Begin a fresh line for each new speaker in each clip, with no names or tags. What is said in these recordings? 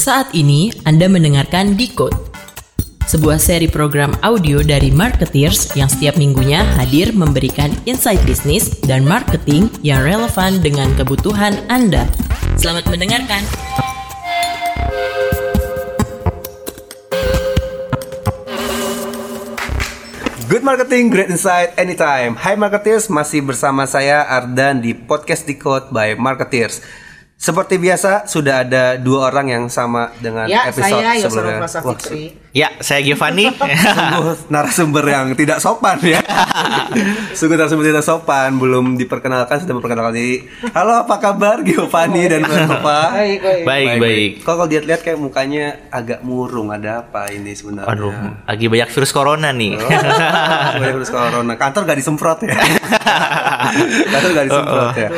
Saat ini Anda mendengarkan Decode, sebuah seri program audio dari marketeers yang setiap minggunya hadir memberikan insight bisnis dan marketing yang relevan dengan kebutuhan Anda. Selamat mendengarkan.
Good marketing, great insight, anytime. Hai marketeers, masih bersama saya Ardan di podcast Decode by Marketeers. Seperti biasa, sudah ada dua orang yang sama dengan
Ya,
episode
saya
sebelumnya.
Fitri.
Ya, saya Giovanni.
sungguh narasumber yang tidak sopan ya. sungguh narasumber tidak sopan, belum diperkenalkan, sudah memperkenalkan diri. Halo, apa kabar Giovanni dan Nova?
Baik, baik.
baik, baik.
Kok kalau dilihat kayak mukanya agak murung, ada apa ini sebenarnya?
Aduh, lagi banyak virus corona nih.
Banyak virus corona. Kantor gak disemprot ya? Kantor gak disemprot ya?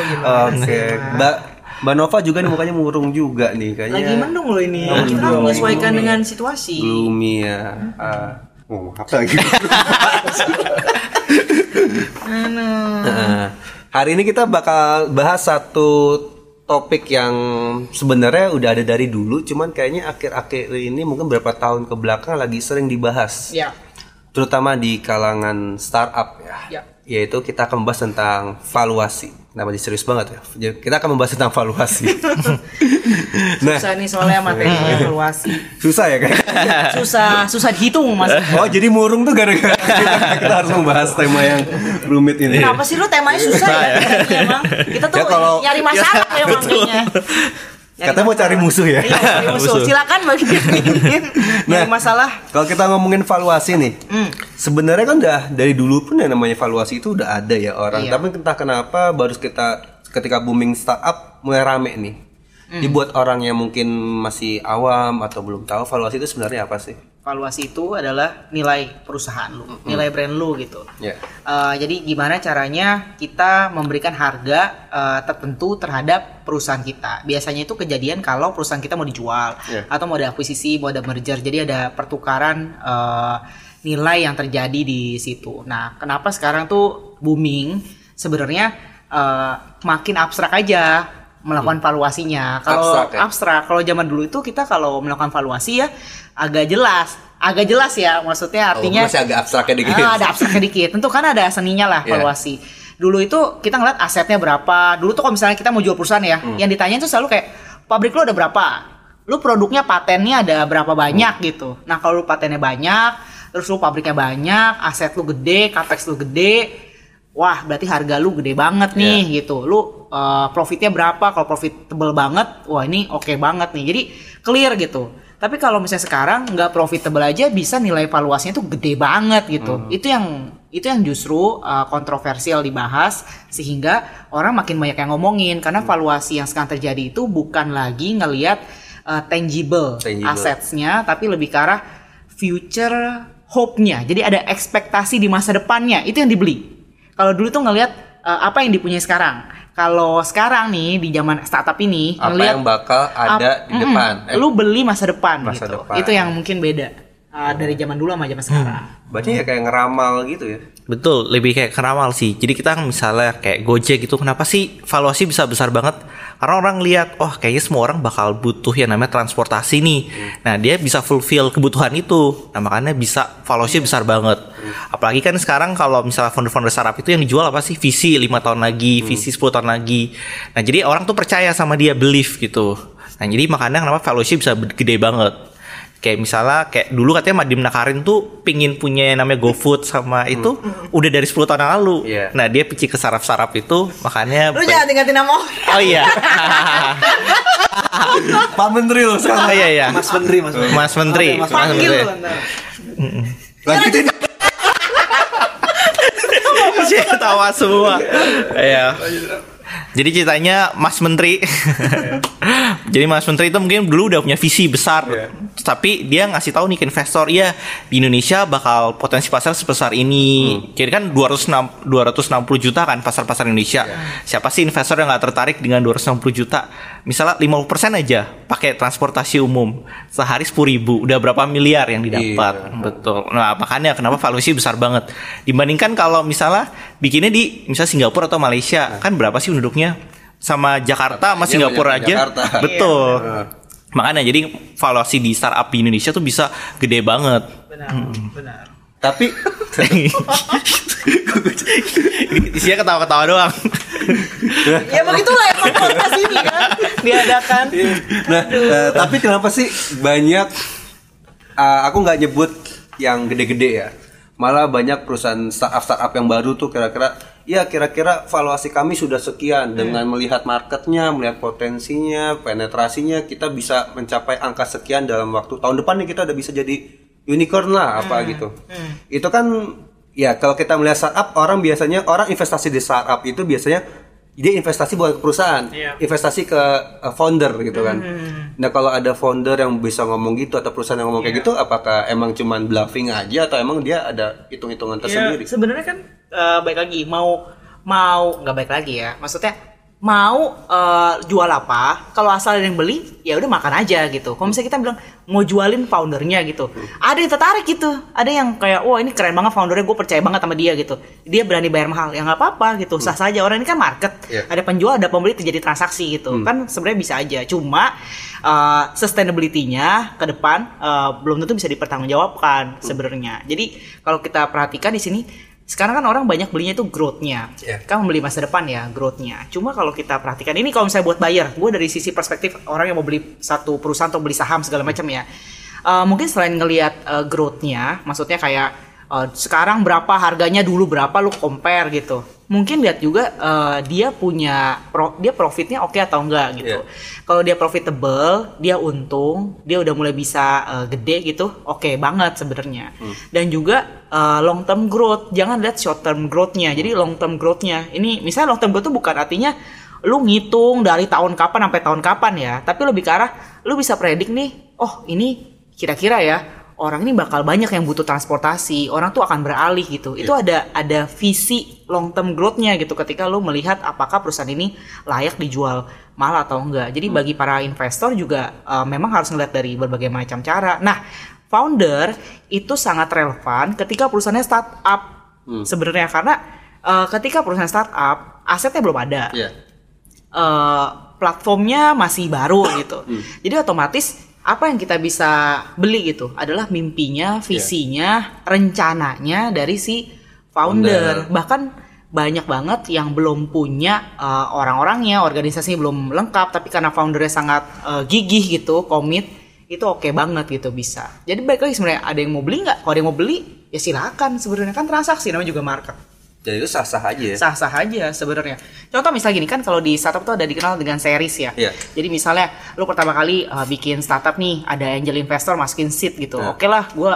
Oke. Mbak Mbak Nova juga nih mukanya murung juga nih kayaknya.
Lagi mendung loh ini. Kita menyesuaikan dengan situasi.
Gloomy ya. Ah, ngomong apa lagi? Nah, hari ini kita bakal bahas satu topik yang sebenarnya udah ada dari dulu, cuman kayaknya akhir-akhir ini mungkin beberapa tahun ke belakang lagi sering dibahas.
Ya.
terutama di kalangan startup ya.
Ya.
Yaitu kita akan membahas tentang valuasi. Kenapa jadi serius banget ya? Jadi Kita akan membahas tentang valuasi. nah,
Susah nih soalnya materinya evaluasi.
susah ya kayak.
Susah, susah dihitung mas.
Oh, jadi murung tuh gara-gara kita, kita harus membahas tema yang rumit ini.
Kenapa sih lu temanya susah ya? Kayaknya Emang kita tuh
Ya, kalau-
nyari masalah ya makanya.
Katanya mau cari musuh ya.
Iya, cari musuh. Silakan bagi nyari masalah.
Kalau kita ngomongin valuasi nih, sebenarnya kan udah dari dulu pun yang namanya valuasi itu udah ada ya orang.
Iya.
Tapi entah kenapa baru kita ketika booming startup mulai rame nih. Dibuat orang yang mungkin masih awam atau belum tahu valuasi itu sebenarnya apa sih?
Valuasi itu adalah nilai perusahaan lu, nilai brand lu gitu.
Ya.
Eh, jadi gimana caranya kita memberikan harga eh, tertentu terhadap perusahaan kita. Biasanya itu kejadian kalau perusahaan kita mau dijual
Iya.
atau mau ada akuisisi, mau ada merger. Jadi ada pertukaran eh, nilai yang terjadi di situ. Nah, kenapa sekarang tuh booming? Sebenarnya eh, makin abstrak aja melakukan valuasinya. Kalau
Abstrak ya?
abstrak, kalau zaman dulu itu kita kalau melakukan valuasi ya agak jelas, agak jelas ya. Maksudnya artinya
oh, masih agak abstraknya dikit.
Ah, ada abstraknya dikit. Tentu kan ada seninya lah
Iya.
valuasi. Dulu itu kita ngeliat asetnya berapa. Dulu tuh kalau misalnya kita mau jual perusahaan ya,
Hmm.
yang ditanya tuh selalu kayak pabrik lu ada berapa? Lu produknya patennya ada berapa banyak
Hmm.
gitu. Nah, kalau lu patennya banyak, terus lu pabriknya banyak, aset lu gede, capex lu gede, wah berarti harga lu gede banget nih
Iya.
gitu. Lu uh, profitnya berapa? Kalau profitable banget, wah ini oke banget nih. Jadi clear gitu. Tapi kalau misalnya sekarang nggak profitable aja bisa nilai valuasinya tuh gede banget gitu. Itu yang itu yang justru uh, kontroversial dibahas sehingga orang makin banyak yang ngomongin karena valuasi yang sekarang terjadi itu bukan lagi ngelihat uh, tangible,
Tangible.
assetsnya tapi lebih ke arah future hope-nya. Jadi ada ekspektasi di masa depannya itu yang dibeli. Kalau dulu tuh ngelihat uh, apa yang dipunyai sekarang. Kalau sekarang nih di zaman startup ini
Apa
ngelihat
yang bakal ada
ap-
di depan? Eh,
Lu beli masa depan
Masa
gitu.
depan.
Itu yang mungkin beda uh, dari zaman dulu sama zaman sekarang.
Berarti ya kayak ngeramal gitu ya.
Betul, lebih kayak keramal sih. Jadi kita kan misalnya kayak Gojek gitu, kenapa sih valuasi bisa besar banget? Karena orang lihat, oh kayaknya semua orang bakal butuh yang namanya transportasi nih. Nah dia bisa fulfill kebutuhan itu. Nah makanya bisa valuasi besar banget. Apalagi kan sekarang kalau misalnya founder-founder startup itu yang dijual apa sih? Visi 5 tahun lagi, visi 10 tahun lagi. Nah jadi orang tuh percaya sama dia, believe gitu. Nah jadi makanya kenapa valuasi bisa gede banget. Kayak misalnya kayak dulu katanya Madim Nakarin tuh pingin punya yang namanya GoFood sama itu udah dari 10 tahun yang lalu.
Iya.
Nah, dia pici ke saraf-saraf itu makanya
Lu jangan tinggatin nama.
Oh iya.
Pak Menteri loh
oh
sekarang.
iya iya.
Mas Menteri, Mas Menteri.
Mas Menteri.
Oke, Mas
Mas
Panggil
Menteri.
Lanjutin.
Saya ketawa semua. Iya. Jadi ceritanya Mas Menteri. Jadi Mas Menteri itu mungkin dulu udah punya visi besar. Tapi dia ngasih tahu nih ke investor, ya di Indonesia bakal potensi pasar sebesar ini. Jadi kan 206 260 juta kan pasar-pasar Indonesia. Siapa sih investor yang nggak tertarik dengan 260 juta? Misalnya 50% aja pakai transportasi umum. Sehari 10 ribu, udah berapa miliar yang didapat. Betul. Nah, makanya kenapa valuasi besar banget. Dibandingkan kalau misalnya bikinnya di misalnya Singapura atau Malaysia, kan berapa sih penduduknya? Sama Jakarta sama
Iya,
Singapura aja.
Jakarta.
Betul.
Nah,
Makanya jadi valuasi di startup di Indonesia tuh bisa gede banget.
Benar, benar.
Tapi
Isinya ketawa-ketawa doang.
ya begitulah emang podcast ini kan diadakan.
nah, eh, tapi kenapa sih banyak eh, aku nggak nyebut yang gede-gede ya. Malah banyak perusahaan startup startup yang baru tuh kira-kira ya kira-kira valuasi kami sudah sekian. Dengan melihat marketnya, melihat potensinya, penetrasinya kita bisa mencapai angka sekian dalam waktu. Tahun depan nih kita udah bisa jadi unicorn lah apa gitu. Itu kan ya kalau kita melihat startup orang biasanya orang investasi di startup itu biasanya dia investasi bukan ke perusahaan,
Iya.
investasi ke uh, founder gitu kan. Nah kalau ada founder yang bisa ngomong gitu atau perusahaan yang ngomong kayak gitu, apakah emang cuman bluffing aja atau emang dia ada hitung-hitungan tersendiri?
Ya, sebenarnya kan eh, baik lagi mau mau nggak baik lagi ya. Maksudnya mau eh, jual apa kalau asal ada yang beli ya udah makan aja gitu. Kalau misalnya kita bilang mau jualin foundernya gitu, ada yang tertarik gitu, ada yang kayak wah ini keren banget foundernya gue percaya banget sama dia gitu. Dia berani bayar mahal. Ya nggak apa-apa gitu. Sah saja. Orang ini kan market.
Iya.
ada penjual ada pembeli terjadi transaksi gitu. Kan sebenarnya bisa aja. Cuma uh, sustainability-nya ke depan uh, belum tentu bisa dipertanggungjawabkan sebenarnya. Jadi kalau kita perhatikan di sini sekarang kan orang banyak belinya itu growth-nya.
Iya.
kan membeli masa depan ya growth-nya. Cuma kalau kita perhatikan ini kalau misalnya buat buyer gue dari sisi perspektif orang yang mau beli satu perusahaan atau beli saham segala macam ya. Uh, mungkin selain ngelihat uh, growth-nya maksudnya kayak uh, sekarang berapa harganya dulu berapa lu compare gitu. Mungkin lihat juga uh, dia punya pro- dia profitnya oke atau enggak gitu.
Iya.
kalau dia profitable dia untung dia udah mulai bisa uh, gede gitu oke banget sebenarnya. Dan juga uh, long term growth jangan lihat short term growth-nya. Jadi long term growth-nya ini misalnya long term growth itu bukan artinya lu ngitung dari tahun kapan sampai tahun kapan ya tapi lebih ke arah lu bisa predik nih oh ini kira-kira ya orang ini bakal banyak yang butuh transportasi orang tuh akan beralih gitu. Itu ada ada visi long term growth-nya gitu ketika lu melihat apakah perusahaan ini layak dijual mahal atau enggak. Jadi bagi para investor juga uh, memang harus ngeliat dari berbagai macam cara. Nah founder itu sangat relevan ketika perusahaannya startup sebenarnya karena uh, ketika perusahaan startup asetnya belum ada.
Iya.
eh, platformnya masih baru gitu. Jadi otomatis apa yang kita bisa beli gitu adalah mimpinya, visinya, rencananya dari si founder. Bahkan banyak banget yang belum punya eh, orang-orangnya, organisasinya belum lengkap, tapi karena foundernya sangat eh, gigih gitu, komit, itu oke banget gitu bisa. Jadi baik lagi sebenarnya ada yang mau beli nggak? Kalau ada yang mau beli ya silakan. Sebenarnya kan transaksi namanya juga market
Jadi itu sah-sah aja ya.
sah-sah aja sebenarnya. Contoh misalnya gini kan kalau di startup tuh ada dikenal dengan series ya.
Iya.
Jadi misalnya lu pertama kali uh, bikin startup nih, ada angel investor masukin seed gitu.
Iya.
Oke lah, gue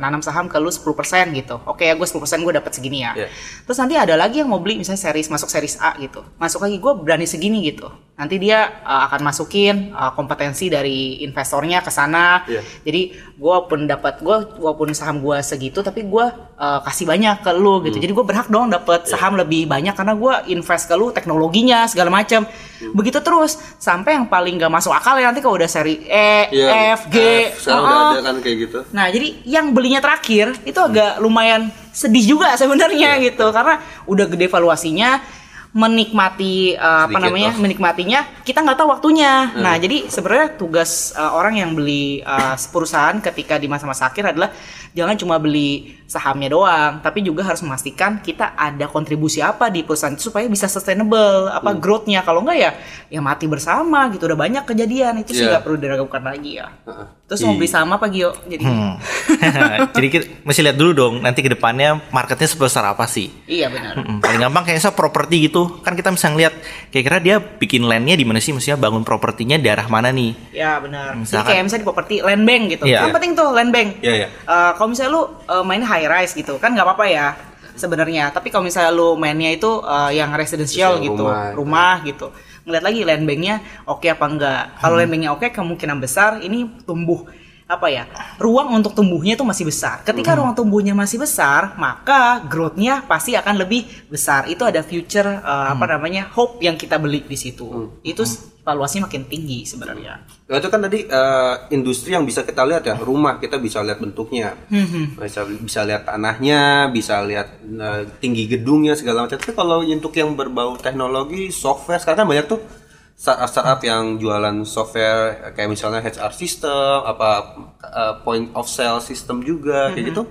nanam saham ke lu 10% gitu. Oke ya gue 10% gue dapat segini ya.
Iya.
Terus nanti ada lagi yang mau beli misalnya series masuk series A gitu. Masuk lagi gue berani segini gitu. Nanti dia uh, akan masukin uh, kompetensi dari investornya ke sana.
Iya.
Jadi gue pun dapat gue walaupun saham gue segitu tapi gue uh, kasih banyak ke lu
Hmm.
gitu. Jadi gue berhak dong dapat
Iya.
saham lebih banyak karena gue invest ke lu teknologinya segala macam.
Hmm.
Begitu terus sampai yang paling gak masuk akal ya nanti kalau udah seri E,
Iya,
F, G.
Sekarang udah
uh-uh.
ada kan kayak gitu.
Nah, jadi yang belinya terakhir itu agak lumayan sedih juga sebenarnya
Iya.
gitu karena udah gede valuasinya menikmati uh, apa namanya
off.
menikmatinya kita nggak tahu waktunya
Hmm.
nah jadi sebenarnya tugas uh, orang yang beli uh, perusahaan ketika di masa-masa akhir adalah jangan cuma beli sahamnya doang tapi juga harus memastikan kita ada kontribusi apa di perusahaan itu supaya bisa sustainable apa
Hmm.
growth-nya kalau enggak ya ya mati bersama gitu udah banyak kejadian itu sih
Iya.
nggak perlu diragukan lagi ya
Heeh.
Terus mau
Iya.
beli saham apa Gio jadi
Hmm. Jadi kita mesti lihat dulu dong nanti ke depannya marketnya sebesar apa sih.
iya benar
Mm-mm. Paling gampang kayaknya properti gitu. Kan kita bisa ngeliat kira-kira dia bikin landnya di mana sih, maksudnya bangun propertinya daerah mana nih.
Ya benar. Jadi
Misalkan-
kayak misalnya di properti land bank gitu.
Iya.
Kan penting tuh land bank.
Iya, iya.
Eh, kalau misalnya lu eh, main high rise gitu kan nggak apa-apa ya sebenarnya. Tapi kalau misalnya lu mainnya itu eh, yang residential
Residential
gitu,
rumah.
rumah, gitu. Ngeliat lagi land banknya oke apa enggak. Kalau land banknya oke kemungkinan besar ini tumbuh apa ya ruang untuk tumbuhnya itu masih besar. Ketika ruang tumbuhnya masih besar, maka growth-nya pasti akan lebih besar. Itu ada future eh, apa namanya hope yang kita beli di situ. Itu valuasinya makin tinggi sebenarnya.
Nah, itu kan tadi eh, industri yang bisa kita lihat ya, rumah kita bisa lihat bentuknya, bisa bisa lihat tanahnya, bisa lihat eh, tinggi gedungnya segala macam. Tapi kalau untuk yang berbau teknologi, software sekarang kan banyak tuh startup-startup yang jualan software kayak misalnya HR system, apa uh, point of sale system juga kayak gitu.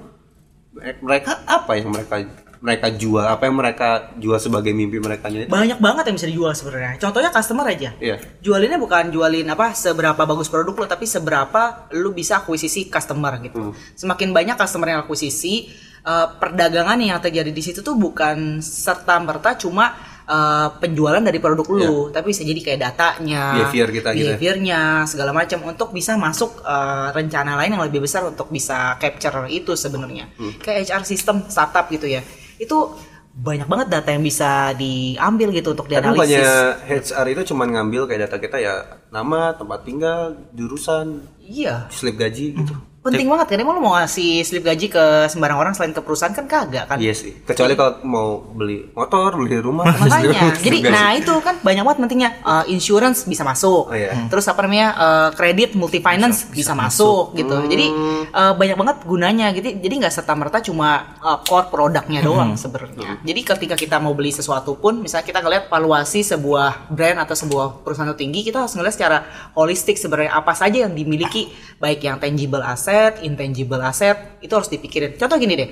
Mereka apa yang mereka mereka jual? Apa yang mereka jual sebagai mimpi mereka itu?
banyak banget yang bisa dijual sebenarnya contohnya customer aja
Iya.
jualinnya bukan jualin apa seberapa bagus produk lo tapi seberapa lu bisa akuisisi customer gitu semakin banyak customer yang akuisisi eh, perdagangan yang terjadi di situ tuh bukan serta merta cuma eh, penjualan dari produk lu. Tapi bisa jadi kayak datanya
Behavior kita gitu ya.
behaviornya segala macam untuk bisa masuk eh, rencana lain yang lebih besar untuk bisa capture itu sebenarnya.
Hmm.
kayak HR system startup gitu ya. Itu banyak banget data yang bisa diambil gitu untuk
Tapi
dianalisis.
banyak HR itu cuma ngambil kayak data kita ya nama, tempat tinggal, jurusan,
iya.
Slip gaji gitu.
penting banget kan? Emang lu mau ngasih slip gaji ke sembarang orang selain ke perusahaan kan kagak kan?
Iya sih. Kecuali kalau mau beli motor, beli rumah.
makanya. Jadi
gaji.
nah itu kan banyak banget pentingnya Uh, insurance bisa masuk.
Oh, iya.
terus apa namanya uh, kredit multi finance bisa, masuk, gitu. Jadi uh, banyak banget gunanya gitu. Jadi nggak serta merta cuma uh, core produknya doang sebenarnya. Jadi ketika kita mau beli sesuatu pun misalnya kita ngeliat valuasi sebuah brand atau sebuah perusahaan tinggi kita harus ngeliat secara holistik sebenarnya apa saja yang dimiliki baik yang tangible asset intangible asset itu harus dipikirin. Contoh gini deh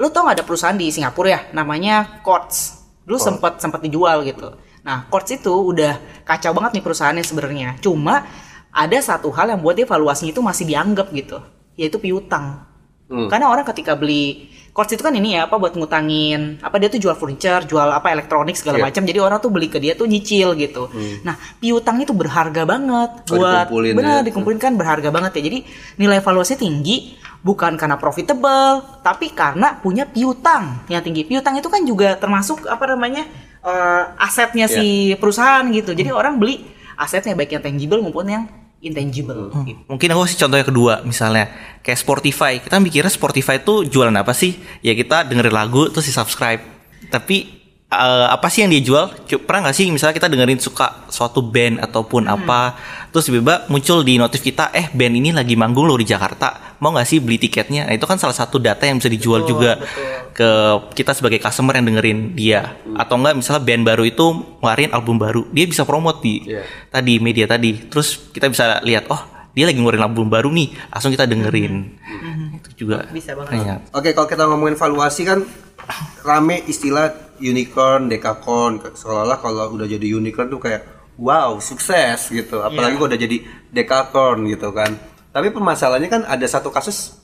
lu tau gak ada perusahaan di Singapura ya namanya Quartz. Dulu sempat sempat dijual gitu. Nah Quartz itu udah kacau banget nih perusahaannya sebenarnya. Cuma ada satu hal yang buat dia valuasinya itu masih dianggap gitu yaitu piutang
Hmm.
karena orang ketika beli Quartz itu kan ini ya apa buat ngutangin apa dia tuh jual furniture jual apa elektronik segala
Iya.
macam jadi orang tuh beli ke dia tuh nyicil gitu nah piutang itu berharga banget
Hmm. Oh,
buat
dikumpulin
benar
ya.
dikumpulin kan berharga banget ya jadi nilai valuasi tinggi bukan karena profitable tapi karena punya piutang yang tinggi piutang itu kan juga termasuk apa namanya eh, asetnya si perusahaan gitu jadi orang beli asetnya baik yang tangible maupun yang intangible gitu.
Mungkin aku kasih contoh yang kedua, misalnya kayak Spotify. Kita mikirnya Spotify itu jualan apa sih? Ya kita dengerin lagu terus di subscribe. Tapi eh, apa sih yang dia jual? Pernah nggak sih misalnya kita dengerin suka suatu band ataupun apa, terus tiba-tiba muncul di notif kita, eh band ini lagi manggung loh di Jakarta, mau nggak sih beli tiketnya? Nah itu kan salah satu data yang bisa dijual juga ke kita sebagai customer yang dengerin dia. Atau enggak misalnya band baru itu ngeluarin album baru, dia bisa promote di
Iya.
tadi media tadi terus kita bisa lihat oh dia lagi ngeluarin album baru nih langsung kita dengerin itu juga
Bisa banget.
banyak.
Oke, kalau kita ngomongin valuasi kan rame istilah unicorn, dekakorn. Seolah-olah kalau udah jadi unicorn tuh kayak wow, sukses gitu. Apalagi kalau udah jadi dekakorn gitu kan. Tapi permasalahannya kan ada satu kasus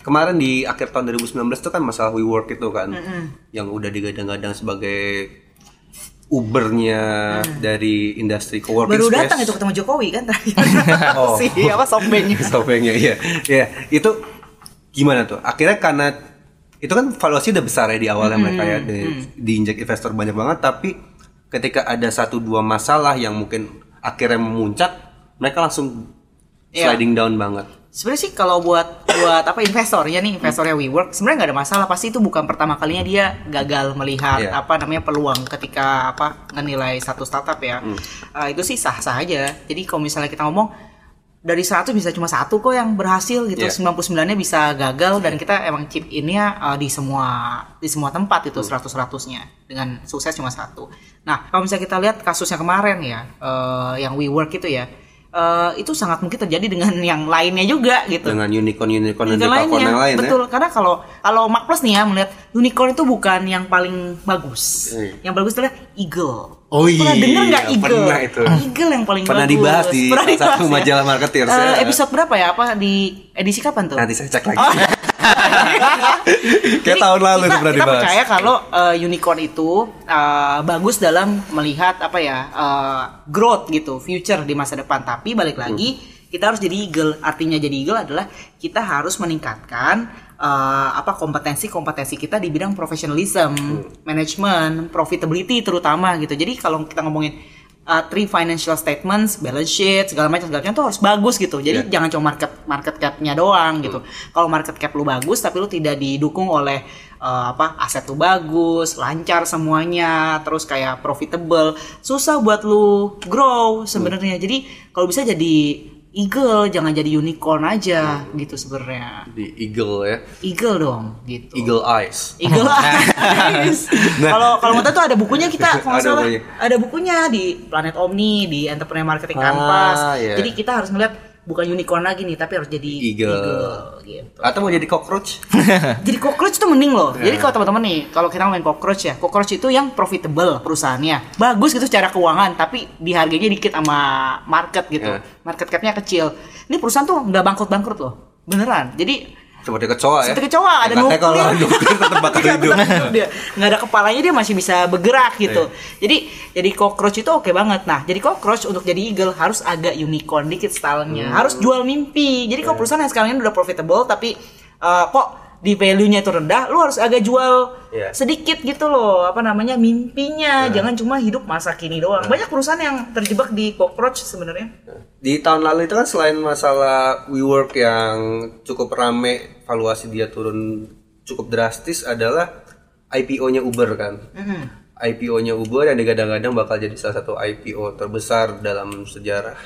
kemarin di akhir tahun 2019 itu kan masalah WeWork itu kan yang udah digadang-gadang sebagai Ubernya dari industri coworking
baru
space.
datang itu ketemu Jokowi kan terakhir
Oh.
si apa softbanknya
Softbanknya iya. Iya, itu gimana tuh? Akhirnya karena itu kan valuasi udah besar ya di awalnya mereka ya di, diinjek investor banyak banget tapi ketika ada satu dua masalah yang mungkin akhirnya memuncak mereka langsung
Iya.
sliding down banget.
Sebenarnya sih kalau buat buat apa investornya nih investornya WeWork sebenarnya nggak ada masalah pasti itu bukan pertama kalinya dia gagal melihat
Iya.
apa namanya peluang ketika apa ngenilai satu startup ya Ah, itu sih sah sah aja jadi kalau misalnya kita ngomong dari 100 bisa cuma satu kok yang berhasil gitu
Iya.
99 nya bisa gagal dan kita emang chip ini ya di semua di semua tempat itu 100 100-nya dengan sukses cuma satu. Nah, kalau misalnya kita lihat kasusnya kemarin ya eh, yang WeWork itu ya eh, itu sangat mungkin terjadi dengan yang lainnya juga gitu.
Dengan unicorn-unicorn dan
Unicorn
dekakorn yang lain
betul.
ya.
Karena kalau kalau Mark Plus nih ya melihat unicorn itu bukan yang paling bagus.
Iya.
Yang bagus adalah eagle.
Oh
Pernah
iya,
denger nggak eagle?
pernah itu.
Eagle yang paling
Pernah
bagus.
dibahas di
Pernah
salah satu
dibahas ya?
majalah marketer. Saya-
episode berapa ya? Apa di edisi kapan tuh?
Nanti saya cek lagi.
Oh.
Kayak
Jadi
tahun lalu
kita,
itu pernah
kita
dibahas.
percaya kalau eh, unicorn itu eh, bagus dalam melihat apa ya eh, growth gitu, future di masa depan. Tapi balik lagi kita harus jadi eagle. Artinya jadi eagle adalah kita harus meningkatkan eh, apa kompetensi-kompetensi kita di bidang professionalism, manajemen, profitability terutama gitu. Jadi kalau kita ngomongin uh, three financial statements, balance sheet, segala macam segala macam tuh harus bagus gitu. Jadi
Iya.
jangan cuma market market cap-nya doang gitu. Kalau market cap lu bagus tapi lu tidak didukung oleh uh, apa aset lu bagus, lancar semuanya, terus kayak profitable, susah buat lu grow sebenarnya. Jadi kalau bisa jadi eagle, jangan jadi unicorn aja gitu sebenarnya.
Di Eagle ya.
Eagle dong gitu.
Eagle Eyes.
Eagle Eyes. Kalau kalau mau tahu tuh ada bukunya kita kalau
Ada
salah.
bukunya.
Ada bukunya di Planet Omni, di Entrepreneur Marketing
Ah,
Canvas.
iya.
Jadi kita harus ngeliat bukan unicorn lagi nih, tapi harus jadi
Eagle.
gitu.
Atau mau jadi cockroach?
Jadi cockroach tuh mending loh.
Iya.
Jadi kalau teman-teman nih, kalau kita main cockroach ya, cockroach itu yang profitable perusahaannya, bagus gitu secara keuangan, tapi di harganya dikit sama market gitu.
Iya.
Market capnya kecil. Ini perusahaan tuh nggak bangkrut-bangkrut loh, beneran. Jadi
Seperti kecoa ya.
seperti kecoa ada nuklir.
kalau nuklir tetap bakal
Iya,
hidup.
dia. Nggak ada kepalanya dia masih bisa bergerak gitu.
Iya.
Jadi jadi cockroach itu oke banget. Nah, jadi cockroach untuk jadi eagle harus agak unicorn dikit stylenya.
Hmm.
Harus jual mimpi. Jadi
Iya.
kalau perusahaan yang sekarang ini udah profitable tapi eh, kok di value-nya itu rendah, lu harus agak jual
Iya.
sedikit gitu loh, apa namanya mimpinya. Jangan cuma hidup masa kini doang. Banyak perusahaan yang terjebak di cockroach sebenarnya.
Di tahun lalu itu kan selain masalah WeWork yang cukup rame, valuasi dia turun cukup drastis adalah IPO-nya Uber kan. IPO-nya Uber yang digadang-gadang bakal jadi salah satu IPO terbesar dalam sejarah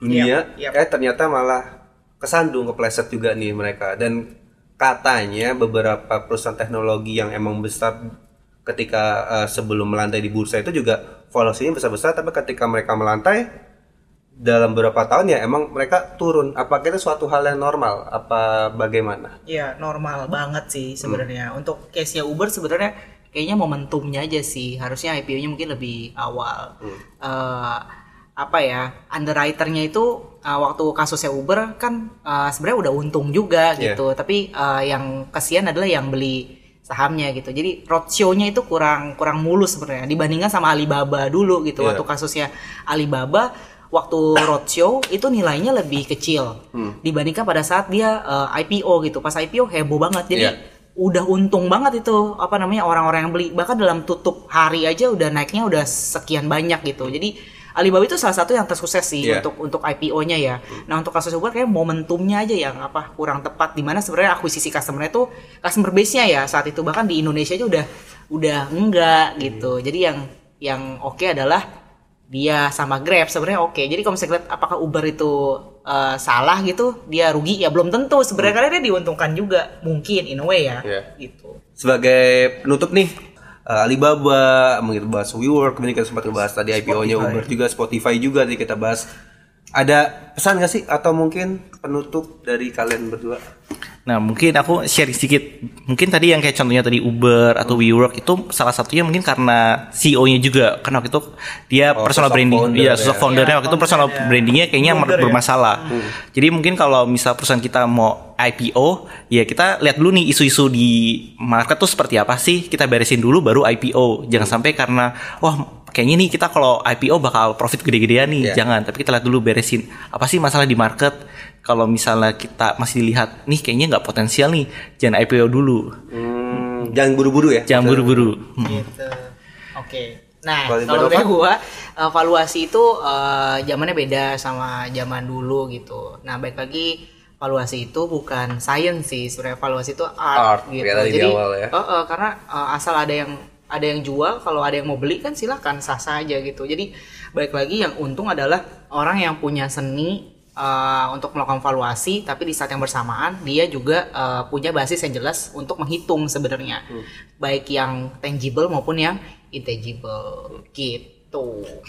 dunia.
Yap, yap.
Eh ternyata malah kesandung kepleset juga nih mereka dan katanya beberapa perusahaan teknologi yang emang besar ketika eh, sebelum melantai di bursa itu juga valuasinya besar-besar tapi ketika mereka melantai dalam beberapa tahun ya emang mereka turun. Apakah itu suatu hal yang normal? Apa bagaimana?
Ya normal banget sih
Hmm.
sebenarnya. Untuk case-nya Uber sebenarnya kayaknya momentumnya aja sih. Harusnya IPO-nya mungkin lebih awal.
Hmm.
Eh, apa ya underwriternya itu eh, waktu kasusnya Uber kan eh, sebenarnya udah untung juga
Iya.
gitu. Tapi eh, yang kasihan adalah yang beli sahamnya gitu. Jadi roadshow-nya itu kurang kurang mulus sebenarnya dibandingkan sama Alibaba dulu gitu.
Iya.
Waktu kasusnya Alibaba waktu roadshow itu nilainya lebih kecil
Hmm.
dibandingkan pada saat dia eh, IPO gitu. Pas IPO heboh banget. Jadi
Iya.
udah untung banget itu apa namanya orang-orang yang beli. Bahkan dalam tutup hari aja udah naiknya udah sekian banyak gitu. Jadi Alibaba itu salah satu yang tersukses sih
Iya.
untuk untuk IPO-nya ya. Nah untuk kasus Uber kayak momentumnya aja yang apa kurang tepat. Di mana sebenarnya akuisisi customer itu customer base-nya ya saat itu bahkan di Indonesia aja udah udah enggak gitu. Jadi yang yang oke adalah dia sama Grab sebenarnya oke. Jadi kalau misalnya lihat apakah Uber itu eh, salah gitu, dia rugi ya belum tentu. Sebenarnya karena dia diuntungkan juga mungkin in a way ya.
Iya.
Gitu.
Sebagai penutup nih, eh, Alibaba, mungkin bahas WeWork, kemudian kita sempat bahas tadi IPO-nya Uber juga, Spotify juga tadi kita bahas. Ada pesan gak sih atau mungkin penutup dari kalian berdua?
Nah mungkin aku sharing sedikit Mungkin tadi yang kayak contohnya tadi Uber atau WeWork itu salah satunya mungkin karena CEO-nya juga Karena waktu itu dia
Oh,
personal branding
founder
Iya
ya.
sosok foundernya waktu itu personal brandingnya kayaknya
Founder ya.
bermasalah Jadi mungkin kalau misal perusahaan kita mau IPO Ya kita lihat dulu nih isu-isu di market tuh seperti apa sih Kita beresin dulu baru IPO Jangan sampai karena Wah kayaknya nih kita kalau IPO bakal profit gede-gedean nih
Iya.
Jangan tapi kita lihat dulu beresin Apa sih masalah di market kalau misalnya kita masih dilihat nih kayaknya nggak potensial nih jangan IPO dulu
Hmm, jangan buru-buru ya.
jangan buru-buru Hmm.
gitu. Oke. Nah,
Kalau
dari gua valuasi itu eh, zamannya beda sama zaman dulu gitu. Nah, baik lagi valuasi itu bukan science sih, sebenarnya valuasi itu
Art,
art, gitu. Jadi
awal ya.
eh, eh, karena eh, asal ada yang ada yang jual, kalau ada yang mau beli kan silakan sah saja gitu. Jadi baik lagi yang untung adalah orang yang punya seni eh, untuk melakukan valuasi, tapi di saat yang bersamaan dia juga eh, punya basis yang jelas untuk menghitung sebenarnya,
Hmm.
baik yang tangible maupun yang intangible gitu.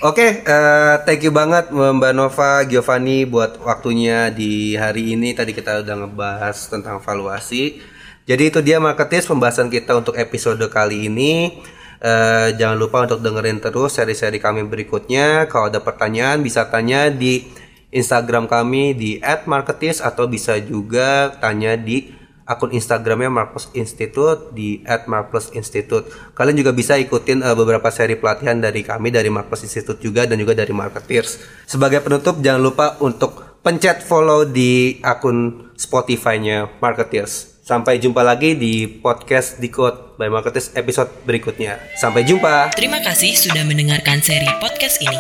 Oke, eh, thank you banget Mbak Nova, Giovanni buat waktunya di hari ini. Tadi kita udah ngebahas tentang valuasi. Jadi itu dia marketis pembahasan kita untuk episode kali ini. Eh, jangan lupa untuk dengerin terus seri-seri kami berikutnya. Kalau ada pertanyaan bisa tanya di Instagram kami di @marketis atau bisa juga tanya di akun Instagramnya Marplus Institute di @marplusinstitute. Kalian juga bisa ikutin eh, beberapa seri pelatihan dari kami dari Marplus Institute juga dan juga dari Marketeers. Sebagai penutup jangan lupa untuk pencet follow di akun Spotify-nya Marketeers. Sampai jumpa lagi di podcast Decode by Marketeers episode berikutnya. Sampai jumpa.
Terima kasih sudah mendengarkan seri podcast ini.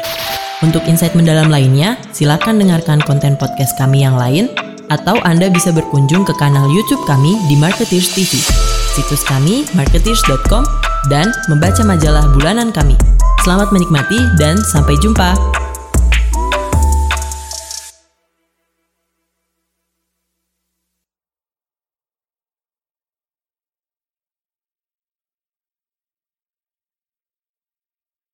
Untuk insight mendalam lainnya, silakan dengarkan konten podcast kami yang lain, atau Anda bisa berkunjung ke kanal YouTube kami di Marketeers TV, situs kami marketeers.com, dan membaca majalah bulanan kami. Selamat menikmati dan sampai jumpa.